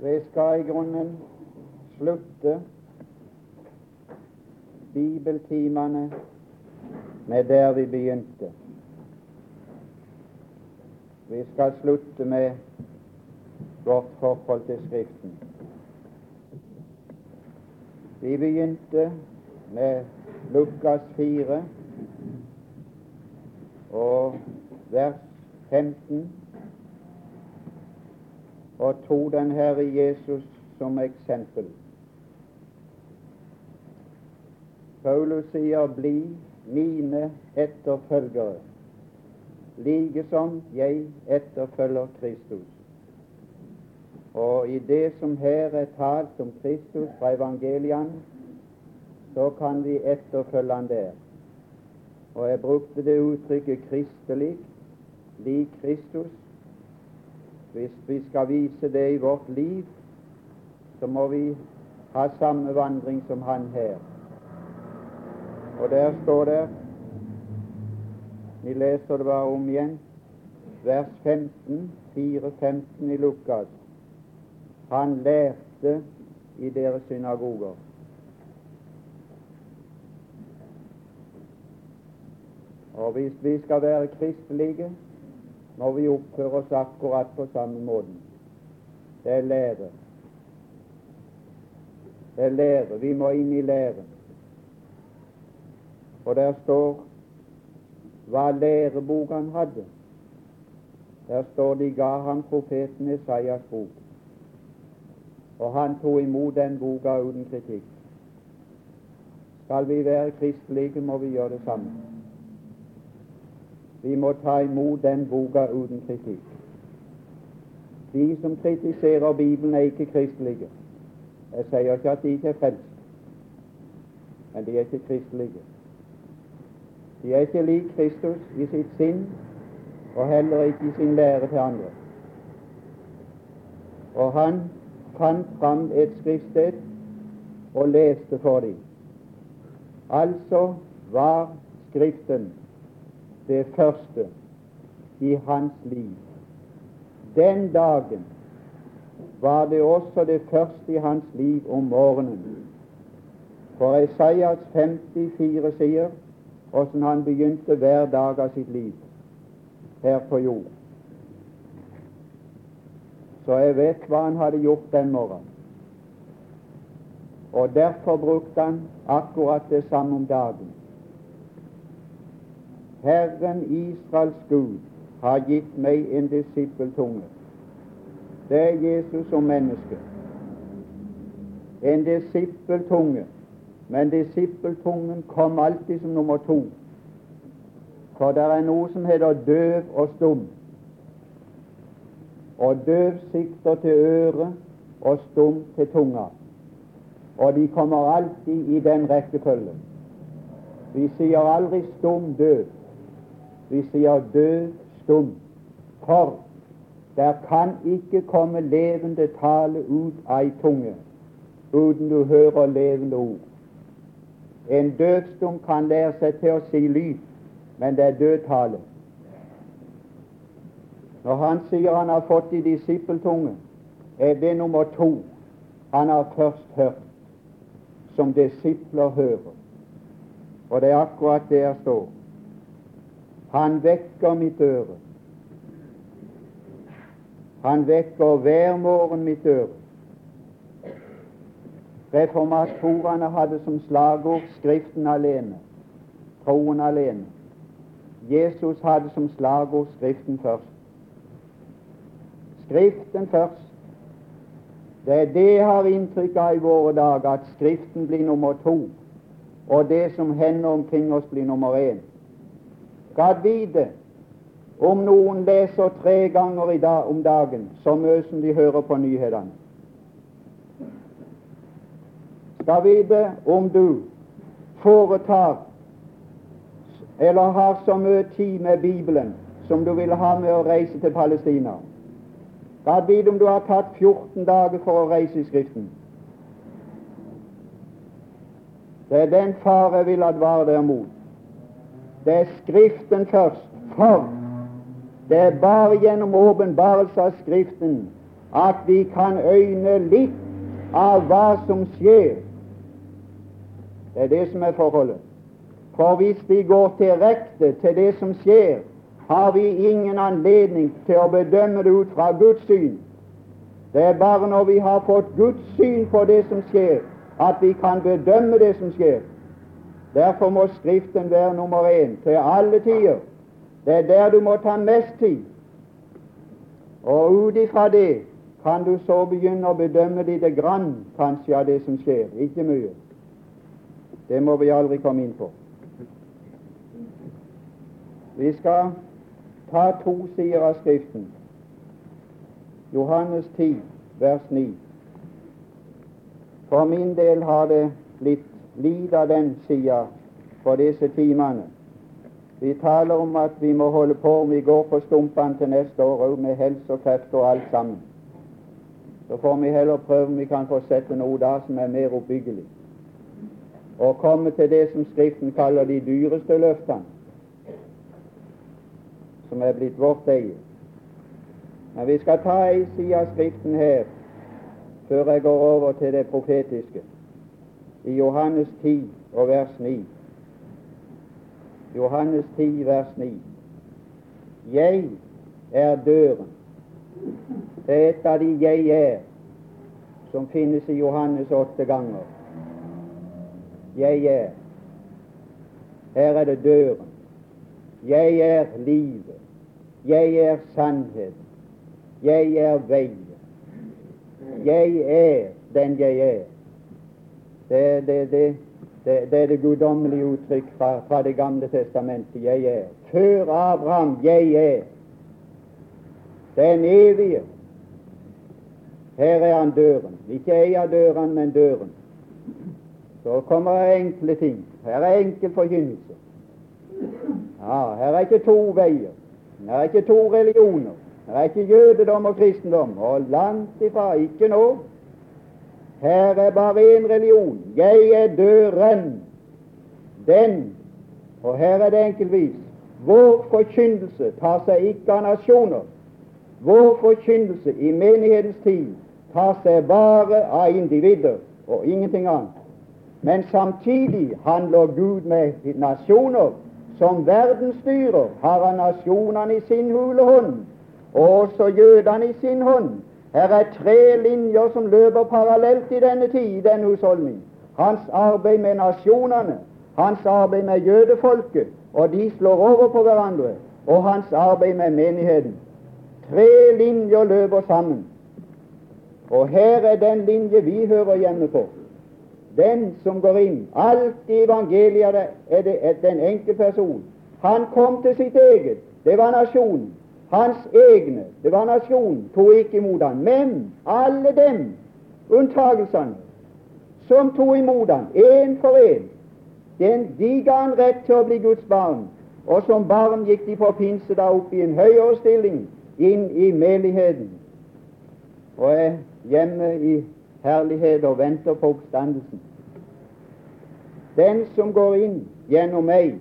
Vi skal i grunnen slutte bibeltimene med der vi begynte. Vi skal slutte med vårt forhold til Skriften. Vi begynte med Lukas 4 og vers 15 og tok den Herre Jesus som eksempel. Paulus sier 'bli mine etterfølgere', like som jeg etterfølger Kristus. Og i det som her er talt om Kristus fra evangeliene, så kan vi etterfølge han der. Og jeg brukte det uttrykket 'kristelig', lik Kristus. Hvis vi skal vise det i vårt liv, så må vi ha samme vandring som han her. Og der står det Vi leser det bare om igjen. Vers 15, 4-15 i Lukas. Han lærte i deres synagoger. Og hvis vi skal være kristelige, må vi oppfører oss akkurat på samme måten. Det er lære. Det er lære. Vi må inn i lære. Og der står hva læreboken hadde. Der står de ga ham profeten Esaias bok. Og han tok imot den boka uten kritikk. Skal vi være kristelige, må vi gjøre det samme. Vi må ta imot den boka uten kritikk. De som kritiserer Bibelen, er ikke kristelige. Jeg sier ikke at de ikke er frelst, men de er ikke kristelige. De er ikke lik Kristus i sitt sinn, og heller ikke i sin lære til andre. Og han fant fram et skriftsted og leste for dem. Altså var Skriften det første i hans liv. Den dagen var det også det første i hans liv om morgenen. For Isaias 54 sier åssen han begynte hver dag av sitt liv her på jord. Så jeg vet hva han hadde gjort den morgenen. Og derfor brukte han akkurat det samme om dagen. Herren Israels Gud har gitt meg en disippeltunge. Det er Jesus som menneske. En disippeltunge. Men disippeltungen kom alltid som nummer to. For det er noe som heter døv og stum. Og døv sikter til øret og stum til tunga. Og de kommer alltid i den rekkefølgen. Vi sier aldri stum døv. Vi sier død, stum. For der kan ikke komme levende tale ut ei tunge uten du hører levende ord. En dødstum kan lære seg til å si lyd, men det er dødtale. Når han sier han har fått i disippeltunge, er det nummer to han har først hørt, som disipler hører. Og det er akkurat det jeg står. Han vekker mitt øre. Han vekker hver morgen mitt øre. Reformatorene hadde som slagord 'Skriften alene', troen alene. Jesus hadde som slagord 'Skriften først'. Skriften først. Det er det jeg har inntrykk av i våre dager, at Skriften blir nummer to, og det som hender omkring oss, blir nummer én. Gad vite om noen leser tre ganger dag, om dagen så mye som de hører på nyhetene. Skal vite om du foretar eller har så mye tid med Bibelen som du vil ha med å reise til Palestina. Gad vite om du har tatt 14 dager for å reise i Skriften. Det er den fare jeg vil advare deg mot. Det er Skriften først. For det er bare gjennom åpenbarelse av Skriften at vi kan øyne litt av hva som skjer. Det er det som er forholdet. For hvis vi går direkte til det som skjer, har vi ingen anledning til å bedømme det ut fra Guds syn. Det er bare når vi har fått Guds syn på det som skjer, at vi kan bedømme det som skjer. Derfor må Skriften være nummer én til alle tider. Det er der du må ta mest tid. Og ut ifra det kan du så begynne å bedømme lite grann kanskje av det som skjer. Ikke mye. Det må vi aldri komme inn på. Vi skal ta to sider av Skriften. Johannes 10, vers 9. For min del har det blitt lid av den sida for disse timene. Vi taler om at vi må holde på om vi går på stumpene til neste år òg, med helse og kreft og alt sammen. Så får vi heller prøve om vi kan få sette noe da som er mer oppbyggelig. Og komme til det som Skriften kaller de dyreste løftene, som er blitt vårt eie. Men vi skal ta ei side av Skriften her før jeg går over til det profetiske. I Johannes 10 og vers 9. Johannes 10, vers 9. Jeg er døren. Det er et av de 'jeg er' som finnes i Johannes åtte ganger. Jeg er. Her er det døren. Jeg er livet. Jeg er sannhet. Jeg er veien. Jeg er den jeg er. Det, det, det, det, er det guddommelige uttrykk fra, fra, Det gamle testamentet. Jeg er. Før Abraham jeg er. Den evige. Her er han døren. Ikke ei av dørene, men døren. Så kommer det enkle ting. Her er enkel forkynnelse. Ja, her er ikke to veier. Her er ikke to religioner. Her er ikke jødedom og kristendom. Og langt ifra. Ikke nå. Her er bare én religion. Jeg er døren. Den, og her er det enkeltvis, vår forkynnelse tar seg ikke av nasjoner. Vår forkynnelse i menighetens tid tar seg bare av individer og ingenting annet. Men samtidig handler Gud med nasjoner. Som verdensstyrer har han nasjonene i sin hule hånd, og også jødene i sin hånd. Her er tre linjer som løper parallelt i denne tid, i denne husholdning. Hans arbeid med nasjonene, hans arbeid med jødefolket, og de slår over på hverandre, og hans arbeid med menigheten. Tre linjer løper sammen. Og her er den linje vi hører hjemme på. Den som går inn. Alt i evangeliet er det den enkeltperson. Han kom til sitt eget. Det var nasjonen. Hans egne, det var nasjonen, tok ikke imot ham. Men alle dem, unntagelsene, som tok imot ham, én for én, de ga han rett til å bli Guds barn. Og som barn gikk de på pinse da opp i en høyere stilling inn i menigheten. Og er hjemme i herlighet og venter på oppstandelsen. Den som går inn gjennom meg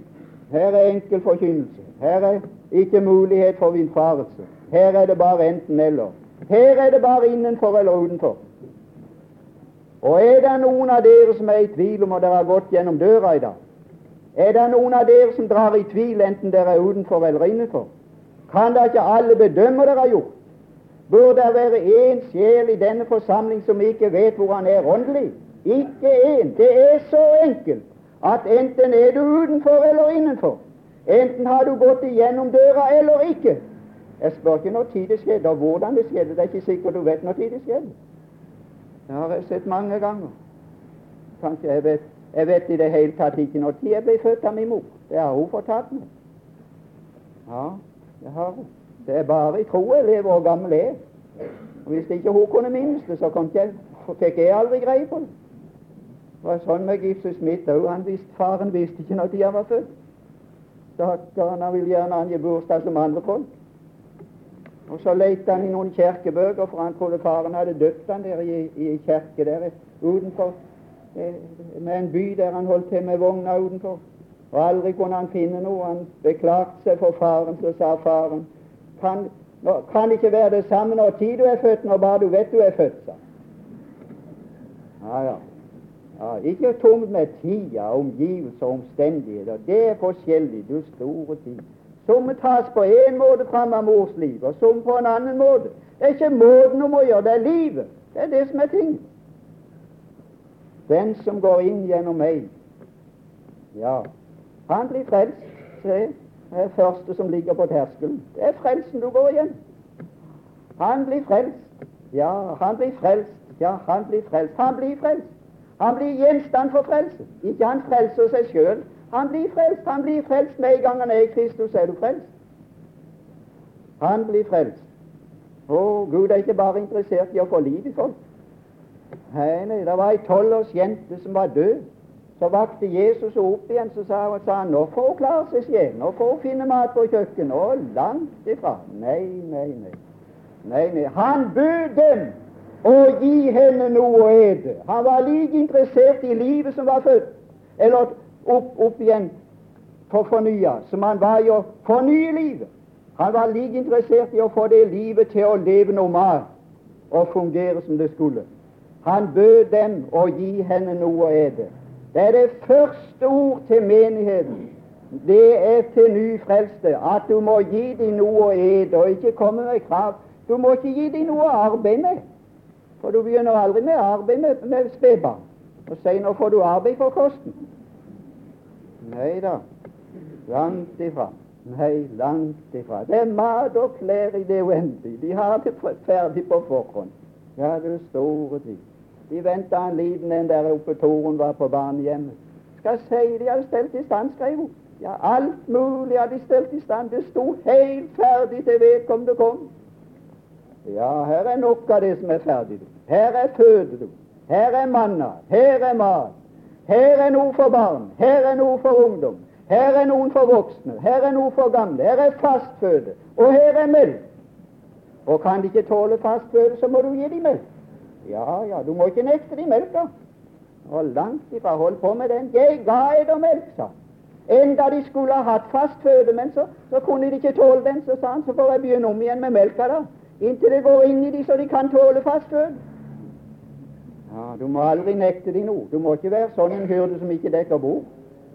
Her er enkel forkynnelse. Her er ikke mulighet for villfarelse. Her er det bare enten-eller. Her er det bare innenfor eller utenfor. Og er det noen av dere som er i tvil om at dere har gått gjennom døra i dag? Er det noen av dere som drar i tvil enten dere er utenfor eller innenfor? Kan da ikke alle bedømme dere har gjort? Bør det være én sjel i denne forsamling som ikke vet hvor han er åndelig? Ikke én. Det er så enkelt at enten er du utenfor eller innenfor. Enten har du gått igjennom døra eller ikke. Jeg spør ikke når tid det skjedde, og hvordan det skjedde. Det er ikke sikkert du vet når tid det skjedde. Det har jeg sett mange ganger. Kanskje jeg vet, jeg vet i det hele tatt ikke når tid jeg ble født av min mor. Det har hun fortalt meg. Ja, det har hun. Det er bare i tro jeg lever og gammel er. Og Hvis ikke hun kunne minnes det, så jeg, fikk jeg aldri greie på det. Det var sånn med Gipsy Smith òg. Faren visste ikke når han var født. Stakkaren, han ville gjerne angi bursdag som andre folk. Og så lette han i noen kirkebøker, for han trodde faren hadde døpt han der i, i kirke der utenfor, eh, med en by der han holdt til med vogna utenfor. Og aldri kunne han finne noe. Han beklagte seg for faren, så sa faren kan, Nå kan det ikke være det samme når tid du er født, når bare du vet du er født. Så. Ja, ja. Ja ikke tomt med tida, omgivelser og omstendigheter. Det er forskjellig, du store tid. Somme tas på én måte fram av mors liv, og somme på en annen måte. Det er ikke måten du må gjøre, det er livet. Det er det som er ting. Den som går inn gjennom meg, ja, han blir frelst. Se, det er første som ligger på terskelen. Det er frelsen du går igjen. Han blir frelst. Ja, han blir frelst. Ja, han blir frelst. Han blir frelst. Han blir gjenstand for frelse. Ikke han frelser seg sjøl, han blir frelst. Han blir frelst med en gang han er i Kristus, er du frelst. Han blir frelst. Å, Gud er ikke bare interessert i å få liv i folk. Nei, nei, det var ei tolvårsjente som var død. Så vakte Jesus henne opp igjen, så sa, sa han nå får hun klare seg selv, nå får hun finne mat på kjøkkenet. Og langt ifra. Nei, nei, nei. nei, nei. Han bød dem å gi henne noe å ete. Han var like interessert i livet som var født, eller opp, opp igjen for fornya, som han var i å fornye livet. Han var like interessert i å få det livet til å leve normalt og fungere som det skulle. Han bød dem å gi henne noe å ete. Det er det første ord til menigheten. Det er til nyfrelste at du må gi dem noe å ete, og ikke komme med krav. Du må ikke gi dem noe å arbeide med, for du begynner aldri med arbeid med, med spedbarn. Og senere får du arbeid for kosten. Nei da, langt ifra. Nei, langt ifra. Det er mat og klær i det uendelige. De har det ferdig på forhånd. Ja, det er store tid. De venta en liten en der oppe Torunn var på barnehjemmet. Skal si de hadde stelt i stand, skrev hun. Ja, alt mulig hadde de stelt i stand. Det sto helt ferdig til vedkommende kom. Ja, her er nok av det som er ferdig. Her er føde. Her er manna. Her er mat. Her er noe for barn, her er noe for ungdom, her er noen for voksne, her er noe for gamle, her er fastføde, og her er melk. Og kan de ikke tåle fastføde, så må du gi dem melk. Ja, ja, du må ikke nekte dem melk, da. Og langt ifra hold på med den. Jeg ga eder melk, sa. Enda de skulle ha hatt fastføde, men så, så, kunne de ikke tåle den, så sa han, så får jeg begynne om igjen med melka, da. Inntil det går inn i dem så de kan tåle fastføde. Ja, Du må aldri nekte dem noe. Du må ikke være sånn en hyrde som ikke dekker bord.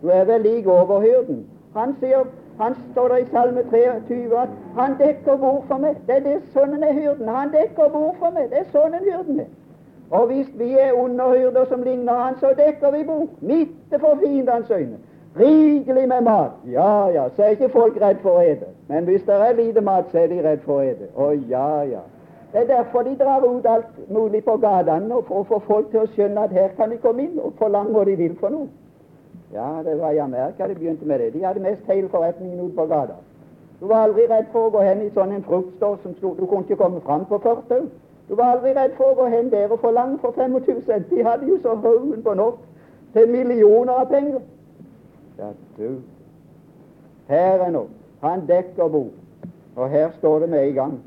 Du er vel lik overhyrden. Han sier, han står der i Salme 23 at 'Han dekker bord for meg'. Det er det sånn er hyrden. Han dekker bord for meg. Det er sånn en hyrden er. Og hvis vi er underhyrder som ligner han, så dekker vi bord. Midt for fiendens øyne. Rikelig med mat. Ja, ja, så er ikke folk redd for å ete. Men hvis det er lite mat, så er de redd for å ete. Å ja, ja. Det er derfor de drar ut alt mulig på gatene for å få folk til å skjønne at her kan de komme inn og forlange hva de vil for noe. Ja, det var i Amerika de begynte med det. De hadde mest hele forretningen ute på gata. Du var aldri redd for å gå hen i sånn en fruktstår som stod Du kunne ikke komme fram på fortau. Du var aldri redd for å gå hen der og forlange for 25 cent. De hadde jo så haugen på nok til millioner av penger. Ja, du. Her er nå. Han dekker bord. Og her står det med en gang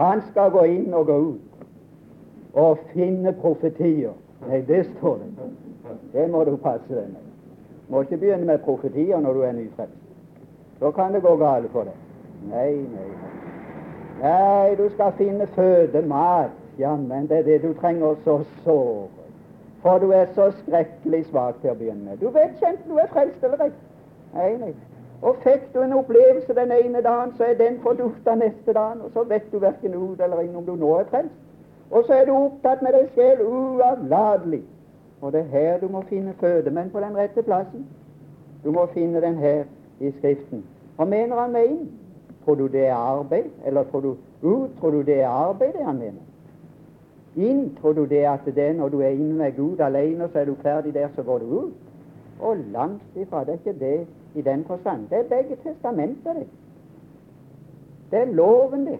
han skal gå inn og gå ut og finne profetier. Nei, det står det. Det må du passe deg med. Må ikke begynne med profetier når du er nyfrelst. Da kan det gå galt for deg. Nei, nei, nei. du skal finne føde, mat. Jammen, det er det du trenger så såre. For du er så skrekkelig svak til å begynne med. Du vet ikke enten du er frelst eller ikke. Nei, nei. Og fikk du en opplevelse den ene dagen, så er den fordufta neste dagen, og så vet du verken ut eller inn om du nå er frelst. Og så er du opptatt med deg selv uavlatelig. Og det er her du må finne føde, men på den rette plassen. Du må finne den her i Skriften. Hva mener han med inn? Tror du det er arbeid, eller tror du ut? Tror du det er arbeid, det han mener? Inn, tror du det at det er når du er inne med Gud alene, så er du ferdig der, så går du ut? Og langt ifra. Det er ikke det i den forstand. Det er begge testamenter, det. Det er loven, det.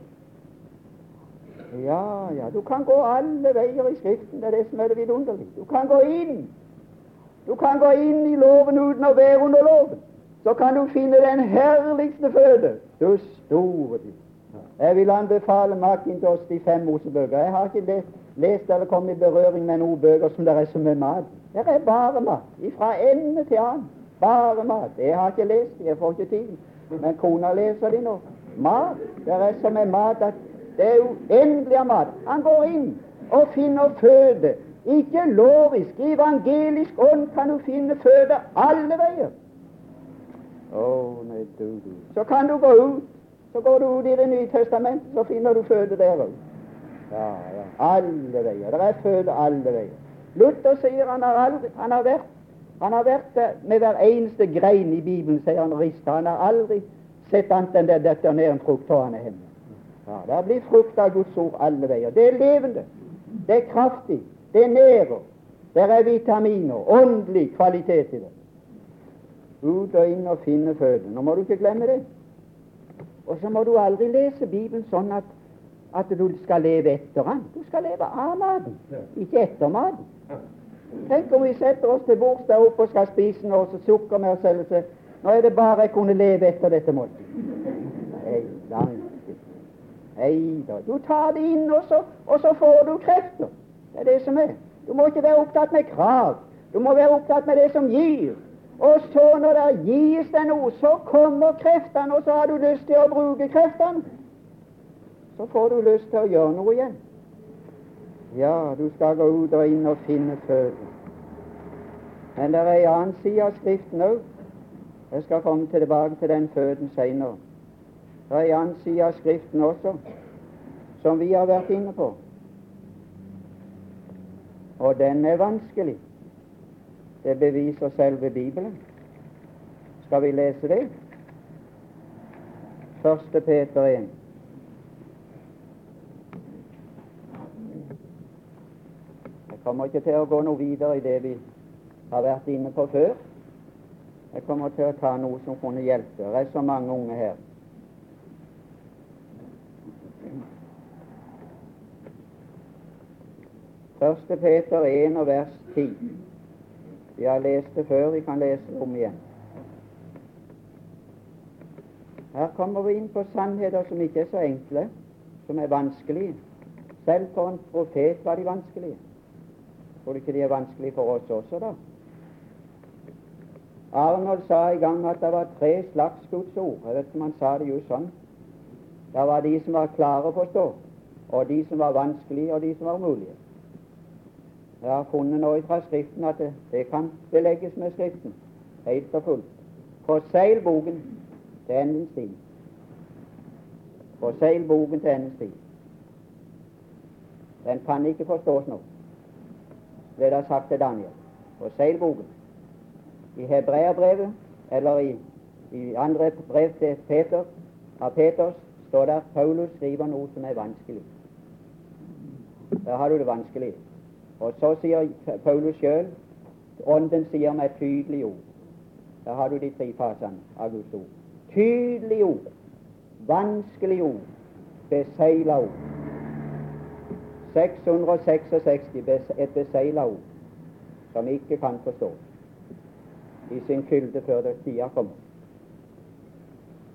Ja, ja, du kan gå alle veier i Skriften. Det er det som er det vidunderlige. Du kan gå inn. Du kan gå inn i loven uten å være under loven. Så kan du finne den herligste føde. Du store tid. Jeg vil anbefale Macintosh de fem Mosebøker. Jeg har ikke lest, lest eller kommet i berøring med noen bøker som det er som med mat. Det er bare mat. Fra ende til annen. Bare mat. Jeg har ikke lest, jeg får ikke tid. Men kona leser de nå. mat. Det er som med mat at det er uendelig av mat. Han går inn og finner føde. Ikke lovisk, evangelisk ånd kan du finne føde alle veier. Oh, nei, du, du. Så kan du gå ut. Så går du ut i Det nye testamentet, så finner du føde der òg. Ja, ja. Alle veier. Det er føde alle veier. Luther sier han har, aldri, han har vært han har vært der med hver eneste grein i Bibelen, sier han Rista. Han har aldri sett annet enn det detter ned en frukt av han er hjemme. Ja, det blir frukt av Guds ord alle veier. Det er levende. Det er kraftig. Det er nærer. Det er vitaminer. Åndelig kvalitet i det. Ut og inn og finne føde. Nå må du ikke glemme det. Og så må du aldri lese Bibelen sånn at, at du skal leve etter han. Du skal leve av maten, ikke etter maten. Tenk om vi setter oss til bords der oppe og skal spise noe, så sukker vi oss selv nå er det bare jeg kunne leve etter dette måltidet. Hei, Hei da. Du tar det inn, og så, og så får du krefter. Det er det som er. Du må ikke være opptatt med krav. Du må være opptatt med det som gir. Og så, når det gis deg noe, så kommer kreftene, og så har du lyst til å bruke kreftene. Så får du lyst til å gjøre noe igjen. Ja, du skal gå ut og inn og finne føden. Men det er ei annen side av Skriften òg. Jeg skal komme tilbake til den føden seinere. Det er ei annen side av Skriften også, som vi har vært inne på. Og den er vanskelig. Det beviser selve Bibelen. Skal vi lese det? Første Peter 1. kommer ikke til å gå noe videre i det vi har vært inne på før. Jeg kommer til å ta noe som kunne hjelpe. Det er så mange unge her. Første Peter 1 og vers 10. Vi har lest det før, vi kan lese det om igjen. Her kommer vi inn på sannheter som ikke er så enkle, som er vanskelige. Selv for en profet var de vanskelige. Tror du ikke det er vanskelig for oss også, da? Arnold sa i gang at det var tre slags Guds ord. Jeg vet ikke om han sa det jo sånn. Det var de som var klare å forstå, og de som var vanskelige, og de som var umulige. Jeg har funnet nå fra Skriften at det, det kan belegges med Skriften, helt og fullt. Forseil boken til endens tid. Forseil boken til endens tid. Den kan ikke forstås nå ble det sagt til Daniel på seilboken. I hebreerbrevet, eller i, i andre brev til Peter, av Peters, står det at Paulus skriver noe som er vanskelig. Der har du det vanskelig. Og så sier Paulus sjøl Ånden sier med tydelig ord. Der har du de tre fasene av Guds ord. Tydelig ord, vanskelig ord, besegla ord. 666 et besegla ord som ikke kan forstås i sin fylde før det tida kommer.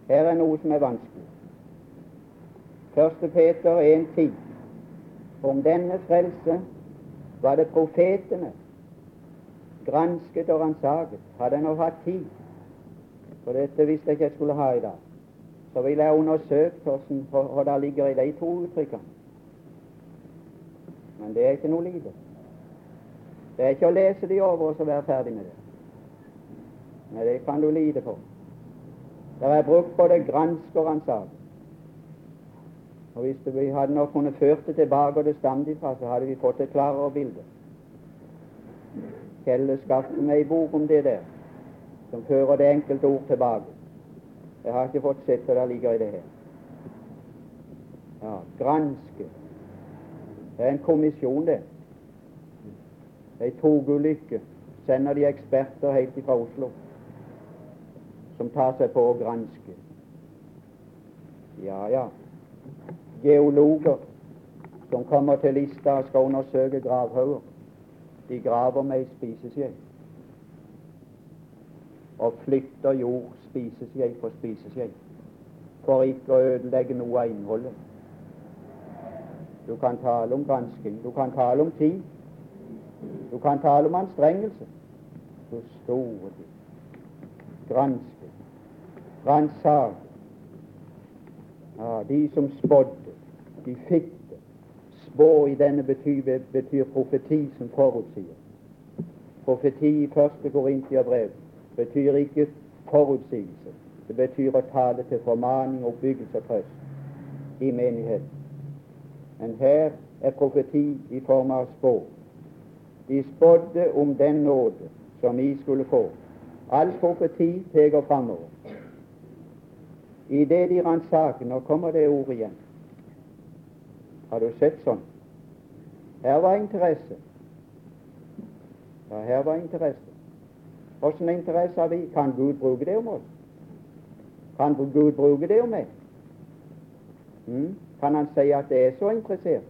Her er noe som er vanskelig. Første Peter 1,10. Om denne frelse var det profetene gransket og ransaket. Hadde jeg nå hatt tid, for dette visste jeg ikke jeg skulle ha i dag, så ville jeg undersøkt hva det ligger i de to uttrykkene. Men det er ikke noe lite. Det er ikke å lese de over og være ferdig med det. Nei, det kan du lide for. Det er brukt både gransk og ransak. Og hvis vi hadde nok kunnet ført det tilbake og det stammet ifra, så hadde vi fått et klarere bilde. Kjelle skaffet meg ei bok om det der, som fører det enkelte ord tilbake. Jeg har ikke fått sett hva det ligger i det her. Ja, granske, det er en kommisjon, det. Ei togulykke sender de eksperter helt fra Oslo som tar seg på å granske. Ja, ja. Geologer som kommer til Lista og skal undersøke gravhauger. De graver med ei spiseskje og flytter jord spiseskje for spiseskje for ikke å ødelegge noe av innholdet. Du kan tale om gransking. Du kan tale om tid. Du kan tale om anstrengelse. Så store tid. Granske. Ransake. Ja, de som spådde, de fikk det. Spå i denne betyr, betyr profeti som forutsier. Profeti i første Korintiabrev betyr ikke forutsigelse. Det betyr å tale til formaning, oppbyggelse og trøst i menigheten. Men her er profeti i form av spå. De spådde om den nåde som vi skulle få. All profeti peker framover. I det de ransaker Nå kommer det ordet igjen. Har du sett sånn? Her var interesse. Ja, her var interesse. Åssen interesse har vi? Kan Gud bruke det om oss? Kan Gud bruke det om meg? Mm? Kan Han si at det er så interessert?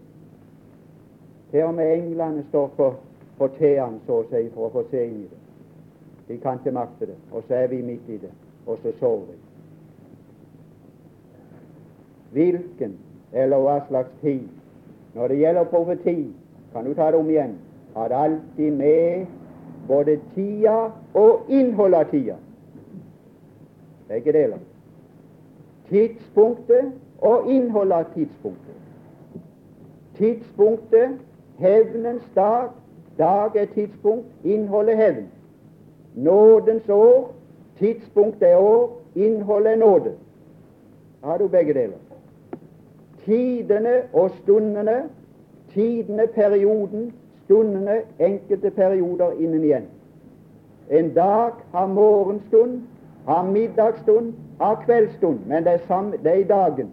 Til og med englene står på, på teene, så å si, for å få se inn i det. De kan ikke makte det. Og så er vi midt i det, og så sover vi. Hvilken eller hva slags tid Når det gjelder profeti, kan du ta det om igjen, har alltid med både tida og innholdet av tida. Begge deler. Tidspunktet og innholdet av tidspunktet. Tidspunktet hevnens dag. Dag er tidspunkt, innholdet hevn. Nådens år. Tidspunktet er år, innholdet er nåde. Har du begge deler tidene og stundene, tidene, perioden, stundene, enkelte perioder innen igjen. En dag har morgenstund, har middagsstund, har kveldsstund, men det er, samme, det er i dagen.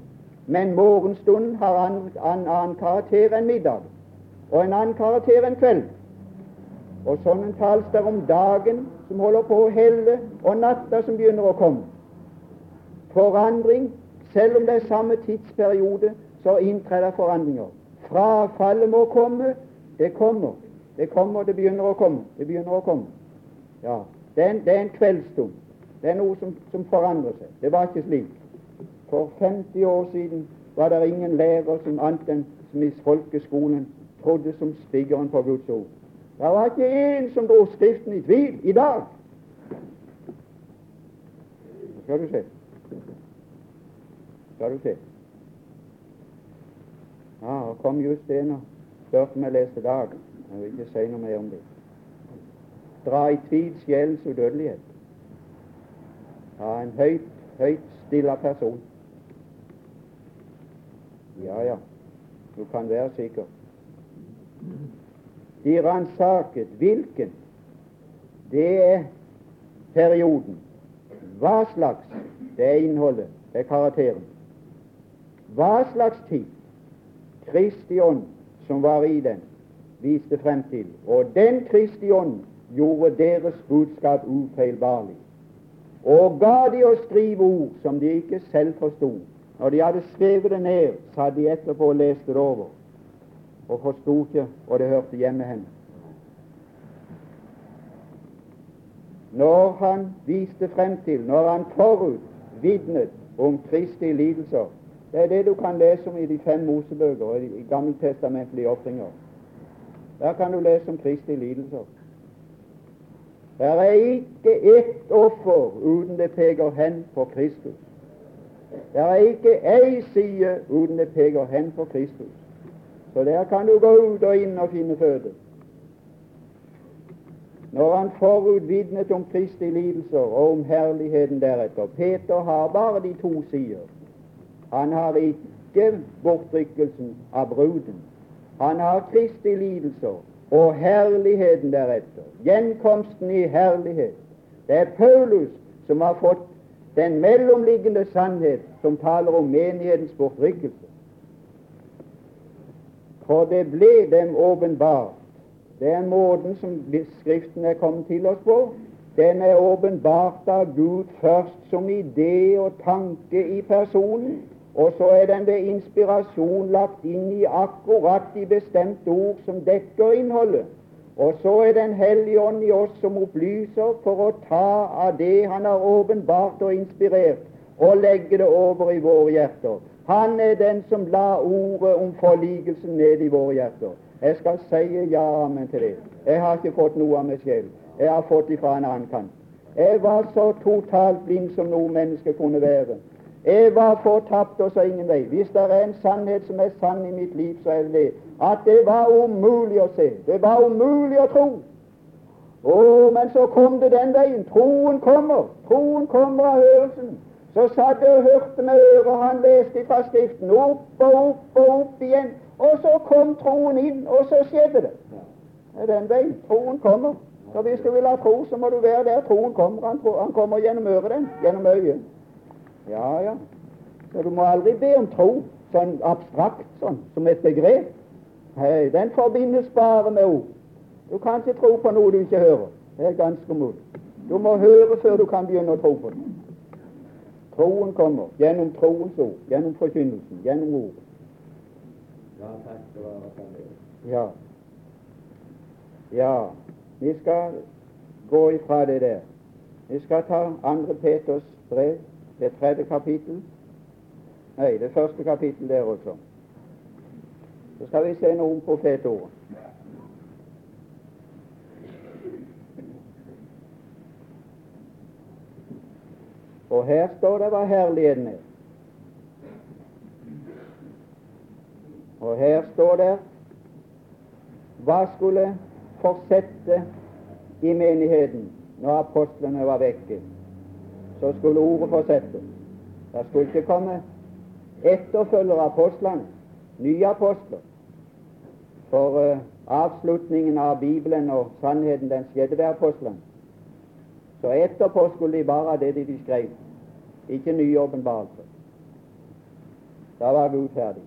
Men morgenstunden har en annen, karakter enn middag, og en annen karakter enn kveld. Og sånn tales det om dagen som holder på å helle, og natta som begynner å komme. Forandring selv om det er samme tidsperiode, så inntrer det forandringer. Frafallet må komme. Det kommer. Det kommer, det begynner å komme. Det begynner å komme. Ja, Det er en, det en kveldsstund. Det er noe som, som forandrer seg. Det var ikke slik. For 50 år siden var det ingen lærer som annet enn som i folkeskolen trodde som spiggeren på Guds ord. Det var ikke én som dro Skriften i tvil i dag. Skal du se skal du se. Ja, og kom just det nå. Spurte om jeg leste dag. Jeg vil ikke si noe mer om det. Dra i tvil sjelens udødelighet. Ja, en høyt, høyt stilla person. Ja, ja, du kan være sikker. De ransaket hvilken. Det er perioden. Hva slags? Det er innholdet. Det er karakteren hva slags tid Kristi ånd som var i den, viste frem til. Og den Kristi ånd gjorde deres budskap ufeilbarlig, og ga de å skrive ord som de ikke selv forsto. Når de hadde skrevet det ned, satt de etterpå og leste det over, og forsto ikke og det hørte hjemme henne. Når han viste frem til, når han forut vitnet om Kristi lidelser, det er det du kan lese om i de fem Mosebøker og i gammeltestamentlige ofringer. Der kan du lese om Kristi lidelser. Det er ikke ett offer uten det peker hen på Kristus. Det er ikke ei side uten det peker hen på Kristus. Så der kan du gå ut og inn og finne føde. Når han forutvitnet om Kristi lidelser og om herligheten deretter Peter har bare de to sider. Han har ikke bortrykkelsen av bruden. Han har Kristi lidelser og herligheten deretter. Gjenkomsten i herlighet. Det er Paulus som har fått den mellomliggende sannhet som taler om menighetens bortrykkelse. For det ble dem åpenbart. Det er måten som Skriften er kommet til oss på. Den er åpenbart av Gud først som idé og tanke i personen, og så er den ved inspirasjon lagt inn i akkurat de bestemte ord som dekker innholdet. Og så er Den hellige ånd i oss som opplyser for å ta av det Han har åpenbart og inspirert, og legge det over i våre hjerter. Han er den som la ordet om forligelsen ned i våre hjerter. Jeg skal si ja amen til det. Jeg har ikke fått noe av meg selv. Jeg har fått det fra en annen kant. Jeg var så totalt blind som noe menneske kunne være Jeg var fortapt og så ingen vei. Hvis det er en sannhet som er sann i mitt liv, så er det det at det var umulig å se. Det var umulig å tro. Å, men så kom det den veien. Troen kommer. Troen kommer av hørelsen. Så satt jeg og hørte med øret, han leste fra Skriften, opp og opp og opp igjen. Og så kom troen inn, og så skjedde det. Det er den veien. Troen kommer. Så hvis du vil ha tro, så må du være der troen kommer. Han, han kommer gjennom øret, den. Gjennom øyet. Ja, ja. Så du må aldri be om tro sånn abstrakt, sånn, som et begrep. Hei, den forbindes bare med ord. Du kan ikke tro på noe du ikke hører. Det er ganske umulig. Du må høre før du kan begynne å tro på det. Troen kommer gjennom troens ord, gjennom forkynnelsen, gjennom ordet. Ja, takk skal du ha. Ja. Ja, vi skal gå ifra det der. Vi skal ta andre Peters brev, det tredje kapittel. Nei, det første kapittel der også. Så skal vi se noe om profetordet. Og her står det hva herligheten er. Og her står det hva skulle fortsette i menigheten når apostlene var vekke. Så skulle ordet fortsette. Det skulle ikke komme etterfølgere av apostlene, nye apostler. For uh, avslutningen av Bibelen og sannheten den skjedde ved apostlene. Så etterpå skulle de bare ha det de skrev, ikke nye åpenbarelser. Da var Gud ferdig.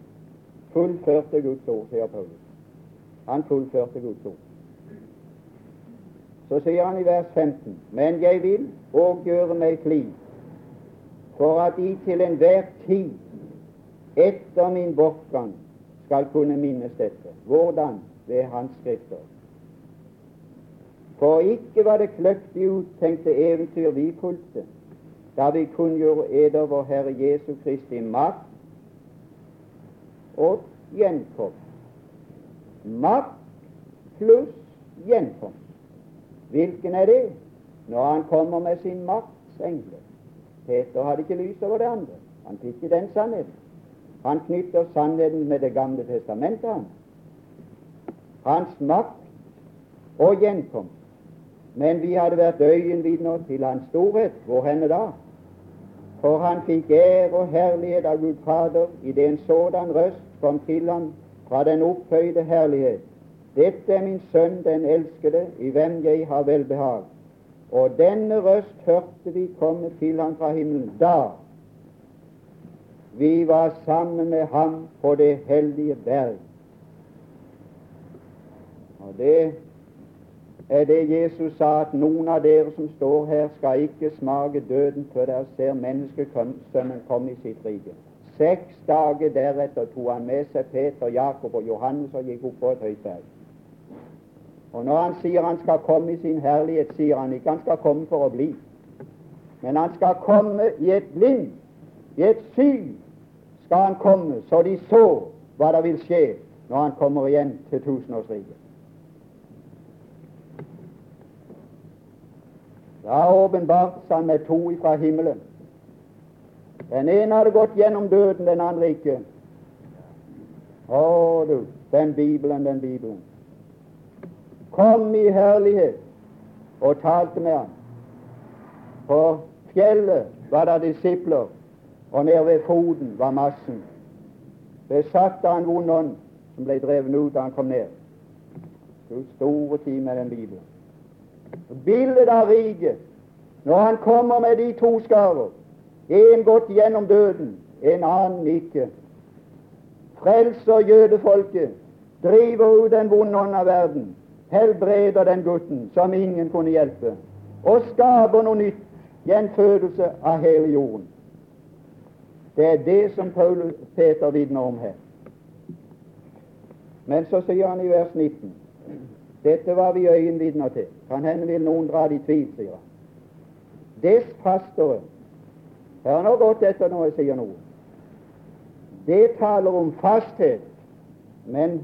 Fullførte Guds ord, sier Paulus. Han fullførte Guds ord. Så sier han i vers 15.: Men jeg vil òg gjøre meg flid, for at de til enhver tid etter min bortgang skal kunne minnes dette. Hvordan? Ved Hans skrifter. For ikke var det kløktig uttenkte eventyr vi fulgte, da vi kunngjorde eder vår Herre Jesu Kristi makt og gjenkomst. Makt pluss gjenkomst. Hvilken er det? Når han kommer med sin maktsengel. Peter hadde ikke lys over det andre. Han fikk ikke den sannheten. Han knytter sannheten med Det gamle testamentet. Han. Hans makt og gjenkomst. Men vi hadde vært øyenvitner til hans storhet. Hvor henne da? For han fikk ære og herlighet av Gud Fader idet en sådan røst kom til ham fra den opphøyde herlighet. Dette er min sønn, den elskede, i hvem jeg har velbehag. Og denne røst hørte vi komme til ham fra himmelen da vi var sammen med ham på det hellige berg. Og Det er det Jesus sa, at noen av dere som står her, skal ikke smake døden før dere ser menneskesønnen komme i sitt rike. Seks dager deretter tok han med seg Peter, Jakob og Johannes og gikk opp på et høyt berg. Og Når han sier han skal komme i sin herlighet, sier han ikke han skal komme for å bli, men han skal komme i et blind, i et syn, skal han komme, så de så hva det vil skje når han kommer igjen til tusenårsriket. Da åpenbart han med to ifra himmelen. Den ene hadde gått gjennom døden, den andre ikke. Å, du, den Bibelen, den Bibelen. Kom i herlighet og talte med ham. På fjellet var det disipler og nede ved foten var massen. Besatt av en vond ånd som ble drevet ut da han kom ned. Du store tid med den Bibelen. Bildet av riket når han kommer med de to skarer, en gått gjennom døden, en annen ikke. Frelser jødefolket, driver ut den vonde ånd av verden, helbreder den gutten som ingen kunne hjelpe, og skaper noe nytt, gjenfødelse av hele jorden. Det er det som Paul Peter vitner om her. Men så sier han i vers 19 dette var vi øyenvitner til. Kan hende vil noen dra det i tvil, sier han. Dess fastere Hør nå godt etter når jeg sier noe. Det taler om fasthet, men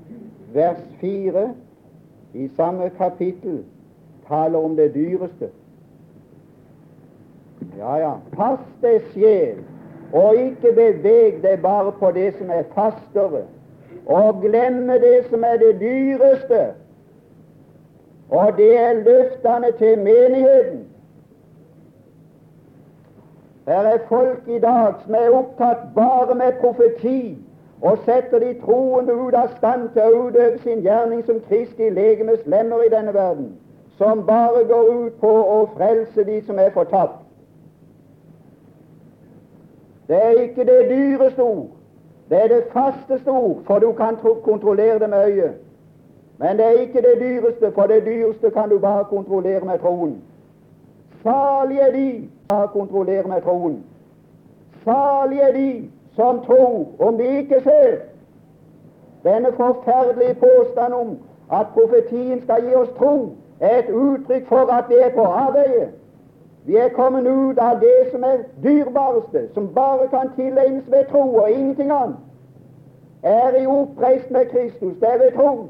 vers 4 i samme kapittel taler om det dyreste. Ja, ja. Pass deg sjel Og ikke beveg deg bare på det som er fastere, og glemme det som er det dyreste, og det er løftene til menigheten. Her er folk i dag som er opptatt bare med profeti, og setter de troende ut av stand til å utøve sin gjerning som Kristi legemes lemmer i denne verden, som bare går ut på å frelse de som er fortapt. Det er ikke det dyreste ord, det er det fasteste ord, for du kan kontrollere det med øyet. Men det er ikke det dyreste, for det dyreste kan du bare kontrollere med troen. Salige de som kontrollerer med troen. Salige de som tror, om de ikke ser. Denne forferdelige påstand om at profetien skal gi oss tro, er et uttrykk for at vi er på avveie. Vi er kommet ut av det som er dyrebareste, som bare kan tilegnes ved tro og ingenting annet. Er i oppreist med Kristus, det er ved tro.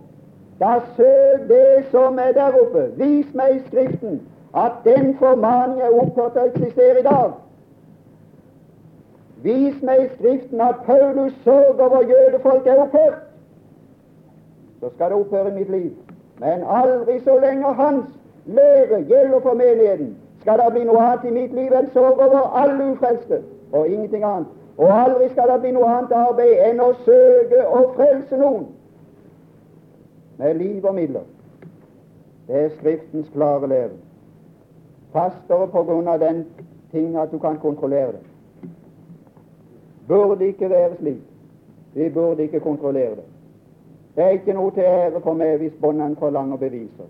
Da søk det som er der oppe. Vis meg i Skriften at den formaning er opphørt å eksistere i dag. Vis meg i Skriften at Paulus sørger over jødefolk er opphørt. Så skal det opphøre i mitt liv. Men aldri så lenge hans lære gjelder for menigheten, skal det bli noe annet i mitt liv enn sorg over alle ufrelste, og ingenting annet. Og aldri skal det bli noe annet arbeid enn å søke å frelse noen med liv og midler. Det er Skriftens klare lære. Fastere på grunn av den ting at du kan kontrollere det. Burde ikke være slik. Vi burde ikke kontrollere det. Det er ikke noe til ære for meg hvis båndene forlanger beviser.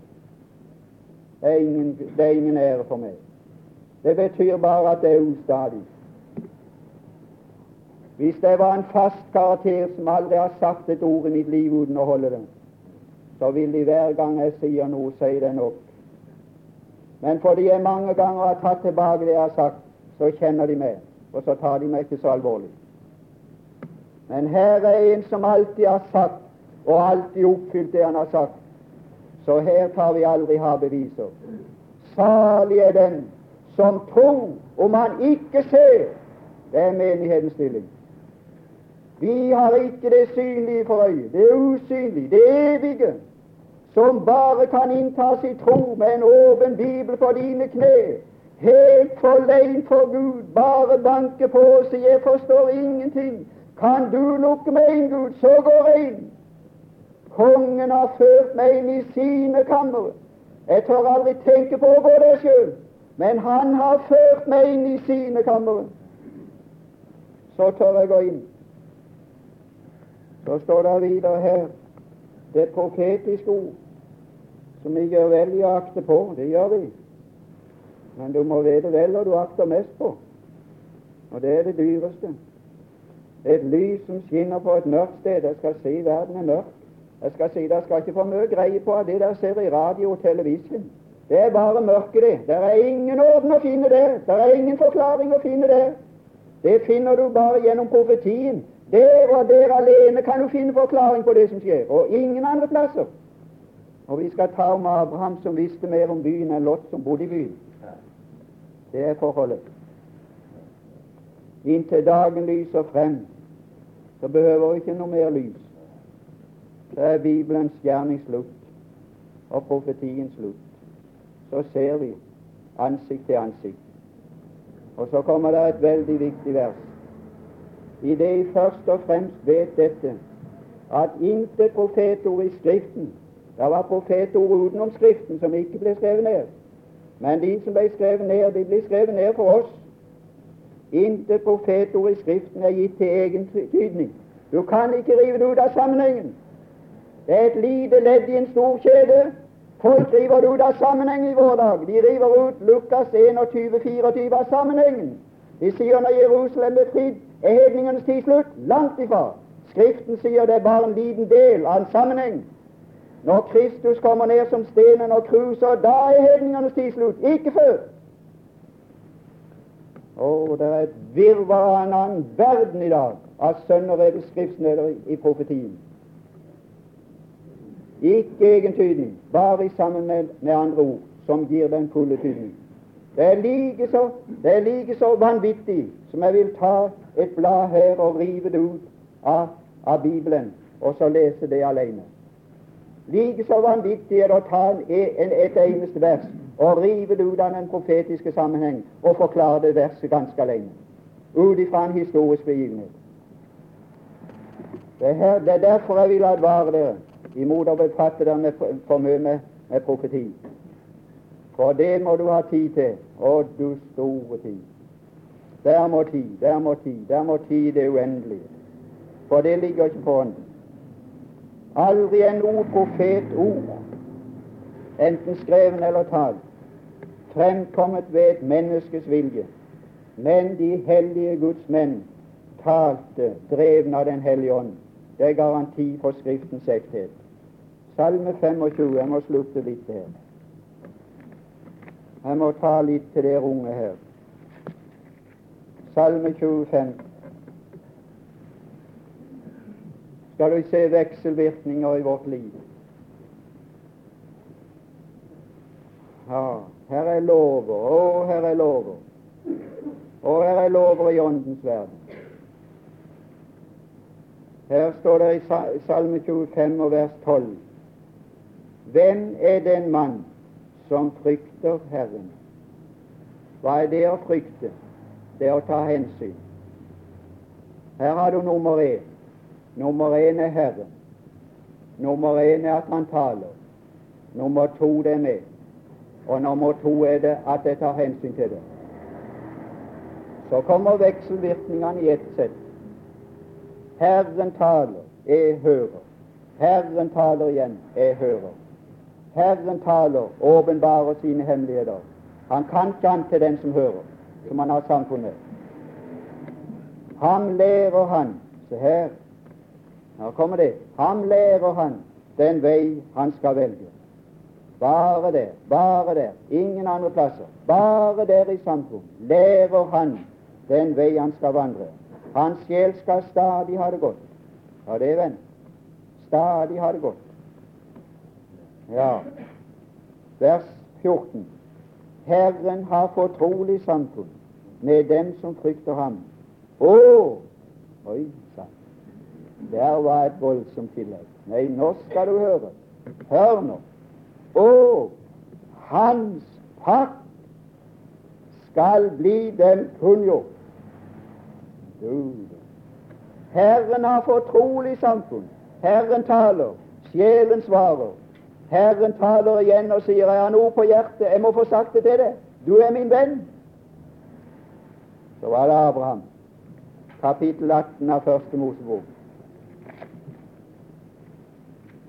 Det er, ingen, det er ingen ære for meg. Det betyr bare at det er ustadig. Hvis det var en fast karakter som aldri har sagt et ord i mitt liv uten å holde det, så vil de hver gang jeg sier noe, si det nok. Men fordi jeg mange ganger har tatt tilbake det jeg har sagt, så kjenner de meg, og så tar de meg ikke så alvorlig. Men her er en som alltid har sagt, og alltid oppfylt det han har sagt. Så her tar vi aldri ha beviser. Salig er den som tror om han ikke ser. Det er menighetens stilling. Vi har ikke det synlige for øyet, det usynlige, det evige som bare kan inntas i tro med en åpen bibel på dine kne, helt forlein for Gud, bare banke på og 'Jeg forstår ingenting'. Kan du lukke meg inn, Gud, så går jeg inn. Kongen har ført meg inn i sine kamre. Jeg tør aldri tenke på å gå der sjøl, men han har ført meg inn i sine kamre. Så tør jeg gå inn. Så står det videre her det profetiske ord som vi gjør vel i å akte på. Det gjør vi. Men du må vite vel hva du akter mest på, og det er det dyreste. Et lys som skinner på et mørkt sted. Jeg skal si verden er mørk. Jeg skal si Dere skal ikke få mye greie på av det dere ser i radio og televisjon. Det er bare mørke, det. Det er ingen orden å finne der. Det er ingen forklaring å finne der. Det finner du bare gjennom profetien. Der og der alene kan du finne forklaring på det som skjer, og ingen andre plasser. Og vi skal ta om Abraham som visste mer om byen enn Lot som bodde i byen. Det er forholdet. Inntil dagen lyser frem, så behøver vi ikke noe mer lys. Det er Bibelens gjerningsslutt og profetiens slutt. Så ser vi ansikt til ansikt. Og så kommer det et veldig viktig vers. I det jeg først og fremst vet dette, at intet profetord i Skriften det var profetord utenom Skriften som ikke ble skrevet ned. Men de som ble skrevet ned, de ble skrevet ned for oss. Intet profetord i Skriften er gitt til egen tydning. Du kan ikke rive det ut av sammenhengen. Det er et lite ledd i en stor kjede. Folk river det ut av sammenhengen i vår dag. De river ut Lukas 21-24 av sammenhengen. De sier når Jerusalem er fridd, er hedningenes tid slutt. Langt ifra. Skriften sier det er bare en liten del av en sammenheng. Når Kristus kommer ned som stenen og kruser, da er hedningenes tid slutt. Ikke før. Å, det er et virvar av en annen verden i dag av sønner skriftsneder i, profetien. Ikke egen tydning, bare sammen med, med andre ord som gir den fulle tydning. Det er like så, er like så vanvittig som jeg vil ta et blad her og rive det ut av, av Bibelen og så lese det alene. Like så vanvittig er det å ta en, en, et eneste vers og rive det ut av den profetiske sammenheng og forklare det verset ganske alene, ut ifra en historisk begivenhet. Det er, her, det er derfor jeg vil advare dere imot å befatte dere med for mye med, med profeti. For det må du ha tid til. Å, du store tid. Der må tid, der må tid, der må tid det uendelige. For det ligger ikke på ånden. Aldri er noe profetord, enten skreven eller talt, fremkommet ved et menneskes vilje, men de hellige Guds menn talte drevne av Den hellige ånd. Det er garanti for Skriftens ekthet. Salme 25. Jeg må slutte litt her. Jeg må ta litt til dere unge her. Salme 25. Skal du se vekselvirkninger i vårt liv. Ja, her er lover, å, her er lover. Og her er lover i Åndens verden. Her står det i Salme 25 og vers 12 Hvem er den mann som frykter Herren? Hva er det å frykte? Det er å ta hensyn. Her har du nummer én. Nummer én er Herren. Nummer én er at han taler. Nummer to det er med. Og nummer to er det at jeg tar hensyn til det. Så kommer vekselvirkningene i ett sett. Herren taler, jeg hører. Herren taler igjen, jeg hører. Herren taler, åpenbarer sine hemmeligheter. Han kan ikke annet til den som hører, som han har samfunnet. Ham lærer han Se her, nå kommer det. Ham lærer han den vei han skal velge. Bare der, bare der, ingen andre plasser. Bare der i samfunn lærer han den vei han skal vandre. Hans sjel skal stadig ha det godt. Ja, det, venn. Stadig ha det godt. Ja. Vers 14. Herren har fortrolig samfunn med dem som frykter ham. Å! Oi sann. Der var et voldsomt tillegg. Nei, nå skal du høre. Hør nå. Å! Hans pakt skal bli dem kunngjort. Herren har fortrolig samfunn. Herren taler. Sjelen svarer. Herren taler igjen og sier 'Jeg har noe på hjertet. Jeg må få sagt det til deg. Du er min venn.' Så var det Abraham, kapittel 18 av Første Mosebok.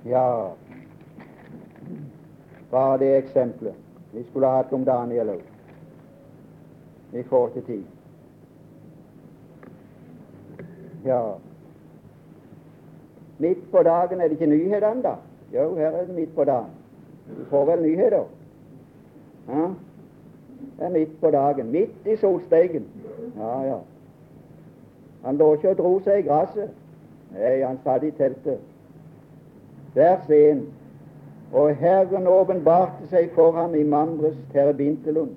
Ja, bare det eksempelet. Vi skulle ha hatt om Daniel òg. Vi får ikke tid. Ja, midt på dagen er det ikke nyheter da? Jo, her er det midt på dagen. Du får vel nyheter? Ja, det er midt på dagen. Midt i solsteigen. Ja, ja. Han lå ikke og dro seg i gresset. Nei, han satt i teltet. Der ser 1. Og Herren åpenbarte seg for ham i Mamres terbintelund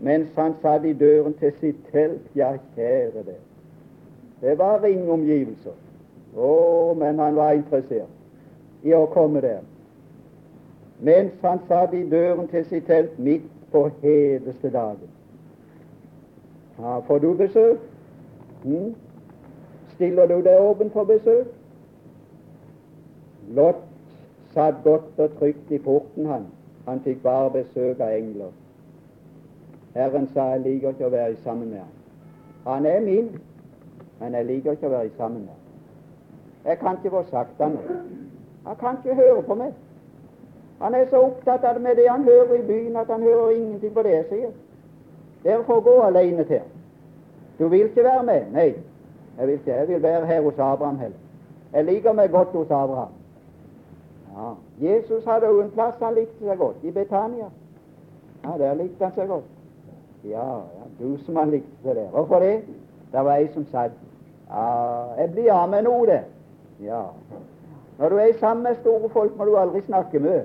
mens han satt i døren til sitt telt. Ja, kjære det. Det var ringomgivelser. Å, men han var interessert i å komme der. Mens han satt i døren til sitt telt midt på hedeste dagen. Ja, får du besøk? Hm? Stiller du deg åpen for besøk? Lot satt godt og trygt i porten, han. Han fikk bare besøk av engler. Herren sa jeg liker ikke å være sammen med ham. Han er min, men jeg liker ikke å være sammen med ham. Jeg kan ikke få sagt han noe. Han kan ikke høre på meg. Han er så opptatt av det med det han hører i byen, at han hører ingenting på det jeg sier. Dere får gå alene til. Du vil ikke være med? Nei, jeg vil ikke. Jeg vil være her hos Abraham heller. Jeg liker meg godt hos Abraham. Ja, Jesus hadde jo en plass han likte seg godt, i Betania. Ja, Der likte han seg godt. Ja, ja du som han likte seg der. Hvorfor det? Det var ei som sa ja, jeg blir av med noe, det. Ja. Når du er sammen med store folk, må du aldri snakke mye.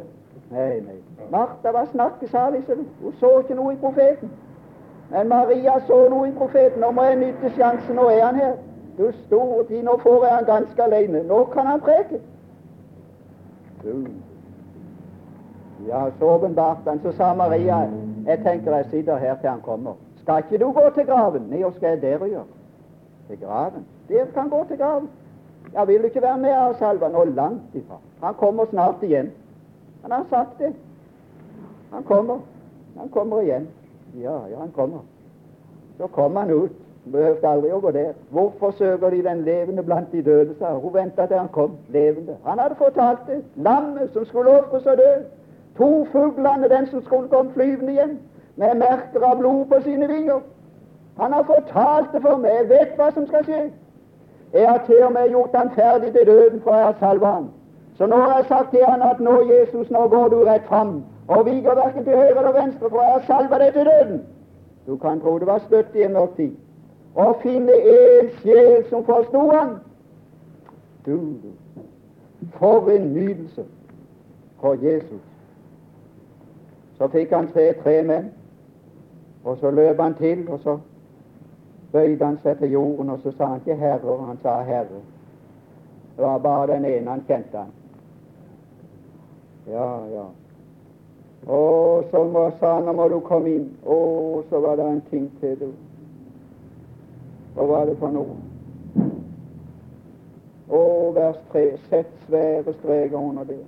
Nei, nei. Martha var snakkesalig, så hun så ikke noe i profeten. Men Maria så noe i profeten. Nå må jeg nytte sjansen. Nå er han her. Du store tid, nå får jeg han ganske alene. Nå kan han preke. Ja, så åpenbart han. Så sa Maria, jeg tenker jeg sitter her til han kommer. Skal ikke du gå til graven? Nei, hva skal jeg der gjøre? Til graven? Dere kan gå til graven. Jeg vil ikke være med, av Salva. Nå langt ifra. Han kommer snart igjen. Han har sagt det. Han kommer. Han kommer igjen. Ja, ja, han kommer. Så kom han ut. Behøvde aldri å gå der. Hvorfor søker de den levende blant de døde, sa hun. venta til han kom levende. Han hadde fortalt det. Lammet som skulle ofres og dø. To fuglene, den som skulle komme flyvende igjen, med merker av blod på sine vinger. Han har fortalt det for meg. Jeg vet hva som skal skje. Jeg har til og med gjort han ferdig til døden, for jeg har salvet han. Så nå har jeg sagt til han at nå, Jesus, nå går du rett fram, og vi går verken til høyre eller venstre, for jeg har salvet deg til døden. Du kan tro det var støtt i en mørk tid. Å finne en sjel som forsto han. Du, du. For en nydelse for Jesus. Så fikk han tre tre menn, og så løp han til, og så bøyde han seg til jorden, og så sa han ikke 'Herre', han sa 'Herre'. Det var bare den ene han kjente han. Ja, ja. Og så må, sa han, nå må du komme inn. Å, så var det en ting til, du. Hva var det for noe? Å, vers 3. Sett svære streker under det.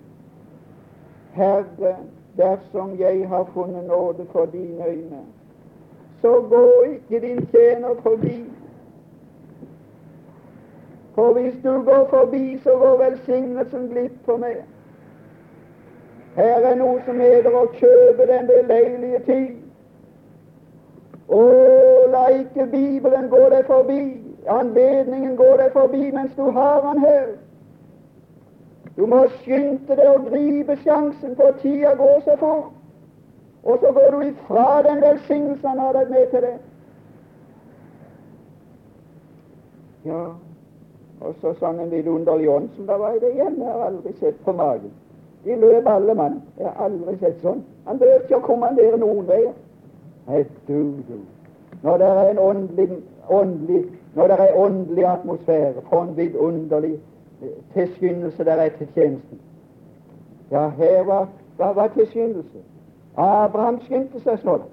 Herre, dersom jeg har funnet nåde for dine øyne, så gå ikke din tjener forbi. For hvis du går forbi, så går velsignelsen glipp for meg. Her er noe som heter å kjøpe den beleilige tid. Å, la ikke Bibelen gå deg forbi, anledningen gå deg forbi mens du har den her. Du må skynde deg å gripe sjansen, for tida går så fort. Og så går du ifra den velsignelsen han har deg med til det. Ja, og så sånn en vidunderlig ånd som det var i det hjemme, jeg har aldri sett på magen. De løp alle mann. Jeg har aldri sett sånn. Han behøvde ikke å kommandere noen veier. Nei, du, du. Når det er en åndelig, åndelig når det er åndelig atmosfære, for en vidunderlig eh, tilskyndelse der er til tjenesten. Ja, her var, hva var tilskyndelse? Abraham skyndte seg, står det.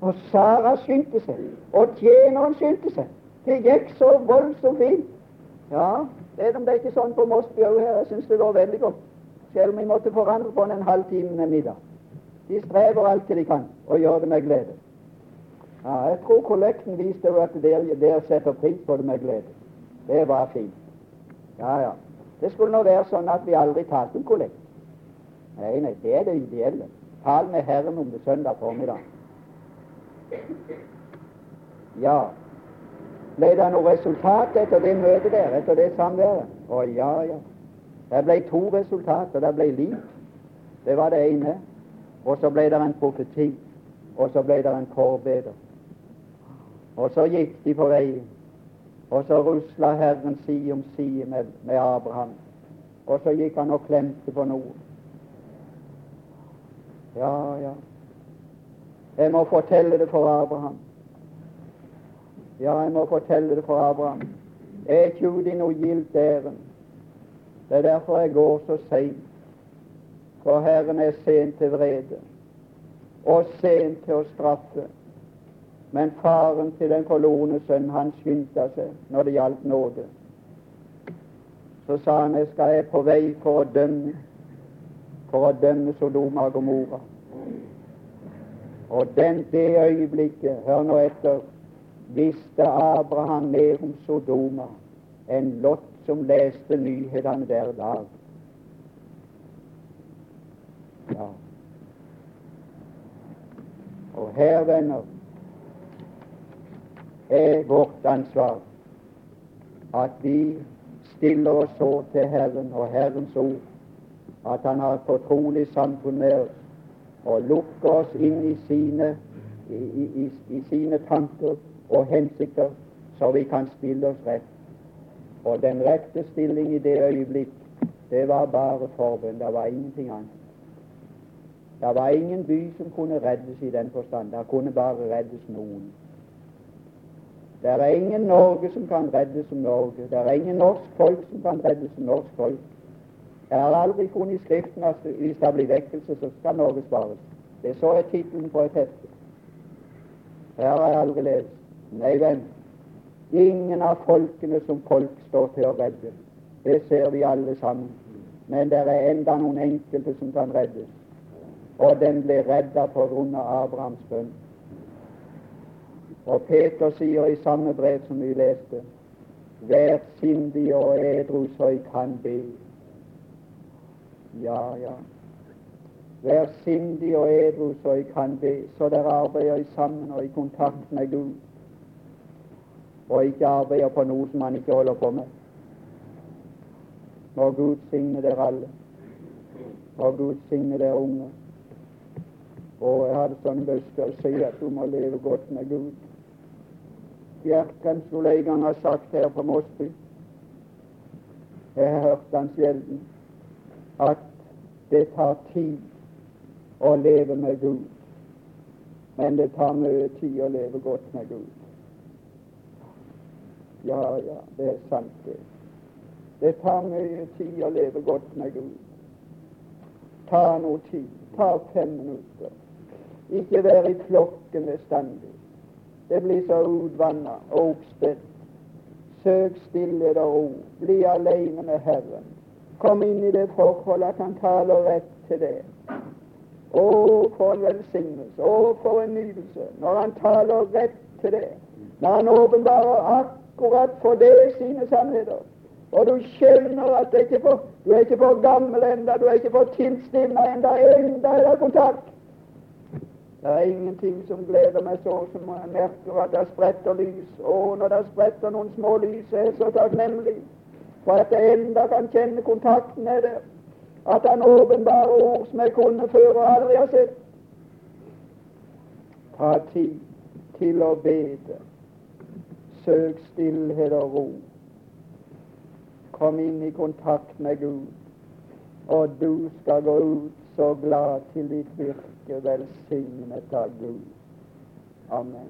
Og Sara skyndte seg. Og tjeneren skyndte seg. Det gikk så voldsomt fint. Ja, selv om det er ikke sånn på Mosby òg her. Jeg syns det går veldig godt selv om vi måtte forandre på den en halvtime med middag. De strever alltid de kan, og gjør det med glede. Ja, jeg tror kollekten viste at dere, dere setter pris på det med glede. Det var fint. Ja, ja. Det skulle nå være sånn at vi aldri talte om kollekt. Nei, nei, det er det ideelle. Tal med Herren om det søndag formiddag. Ja, ble det noe resultat etter det møtet der, etter det samværet? Å ja, ja. Det ble to resultater. Det ble liv. Det var det ene. Og så ble det en profeti. Og så ble det en forbeder. Og så gikk de på veien. Og så rusla Herren side om side med, med Abraham. Og så gikk han og klemte på noe. Ja, ja. Jeg må fortelle det for Abraham. Ja, jeg må fortelle det for Abraham. Jeg er ikke ute i noe gildt ærend. Det er derfor jeg går så seint. For Herren er sent til vrede og sent til å straffe. Men faren til den forlorne sønn, han skyndte seg når det gjaldt nåde. Så sa han jeg skal jeg på vei for å dømme, for å dømme Sodoma og Gomorra. Og den, det øyeblikket, hør nå etter, visste Abraham mer om Sodoma enn Lot som leste nyhetene hver dag. Ja. Og her, venner, er vårt ansvar at vi stiller oss så til Herren og Herrens ord at Han har et fortrolig samfunn med oss og lukker oss inn i sine, i, i, i sine tanker og hensikter, så vi kan stille oss rett. Og den rette stilling i det øyeblikk, det var bare forbønn. Det var ingenting annet. Det var ingen by som kunne reddes i den forstand. Det kunne bare reddes noen. Det er ingen Norge som kan reddes som Norge. Det er ingen norsk folk som kan reddes som norsk folk. Jeg har aldri funnet i Skriften at hvis det blir vekkelse, så skal Norge spares. Det så jeg tittelen på et hefte. Her har jeg aldri lest. Nei, venn. Ingen av folkene som folk står til å redde. Det ser vi alle sammen. Men det er enda noen enkelte som kan reddes. Og den ble redda på grunn av Abrahams bønn. Og Peter sier i samme brev som vi leste, vær sindig og edru så jeg kan be. Ja, ja. Vær sindig og edru så jeg kan be, så dere arbeider sammen og i kontakt med Gud, og ikke arbeider på noe som han ikke holder på med. Må Gud signe dere alle. Må Gud signe dere unge. Og jeg hadde sånn lyst til å si at du må leve godt med Gud. Bjerkan skulle en gang ha sagt her på Mosby Jeg har hørt han sjelden at det tar tid å leve med Gud, men det tar mye tid å leve godt med Gud. Ja, ja, det er sant, det. Det tar mye tid å leve godt med Gud. Ta noe tid. Ta fem minutter. Ikke være i flokken bestandig. Det blir så utvanna og oppspent. Søk stillhet og ro. Bli alene med Herren. Kom inn i det forhold at Han taler rett til det. Å, for en velsignelse! Å, for en nytelse! Når Han taler rett til det. Når Han åpenbarer akkurat for det sine sannheter. Og du skjønner at det ikke for, du er ikke for gammel enda, du er ikke for tilstivna enda, enda er det kontakt. Det er ingenting som gleder meg så som jeg merker at det spretter lys. Og når det spretter noen små lys, er jeg så takknemlig for at jeg enda kan kjenne kontakten med det. At Han åpenbarer ord som jeg kunne før og aldri har sett. Ta tid til å bede. Søk stillhet og ro. Kom inn i kontakt med Gud, og du skal gå ut så glad til ditt virke, velsignet av Gud. Amen.